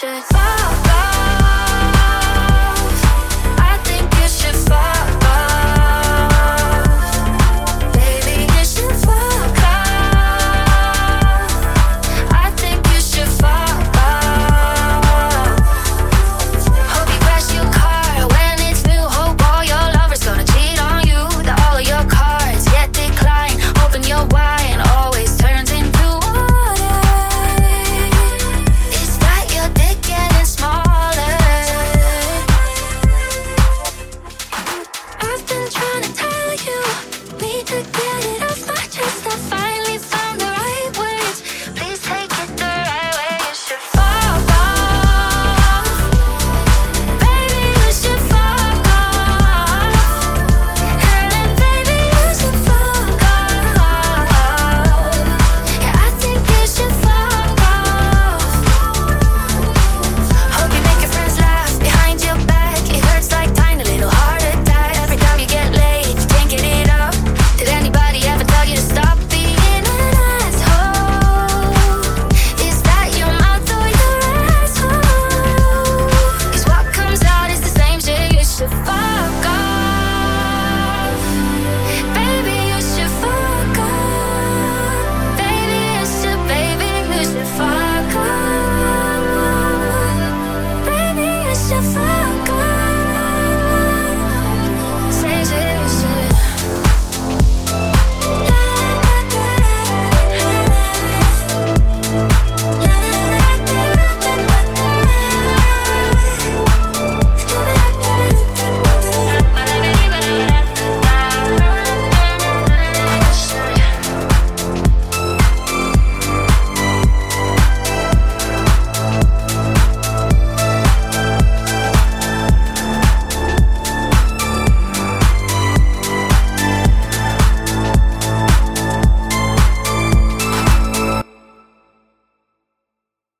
Just Oh.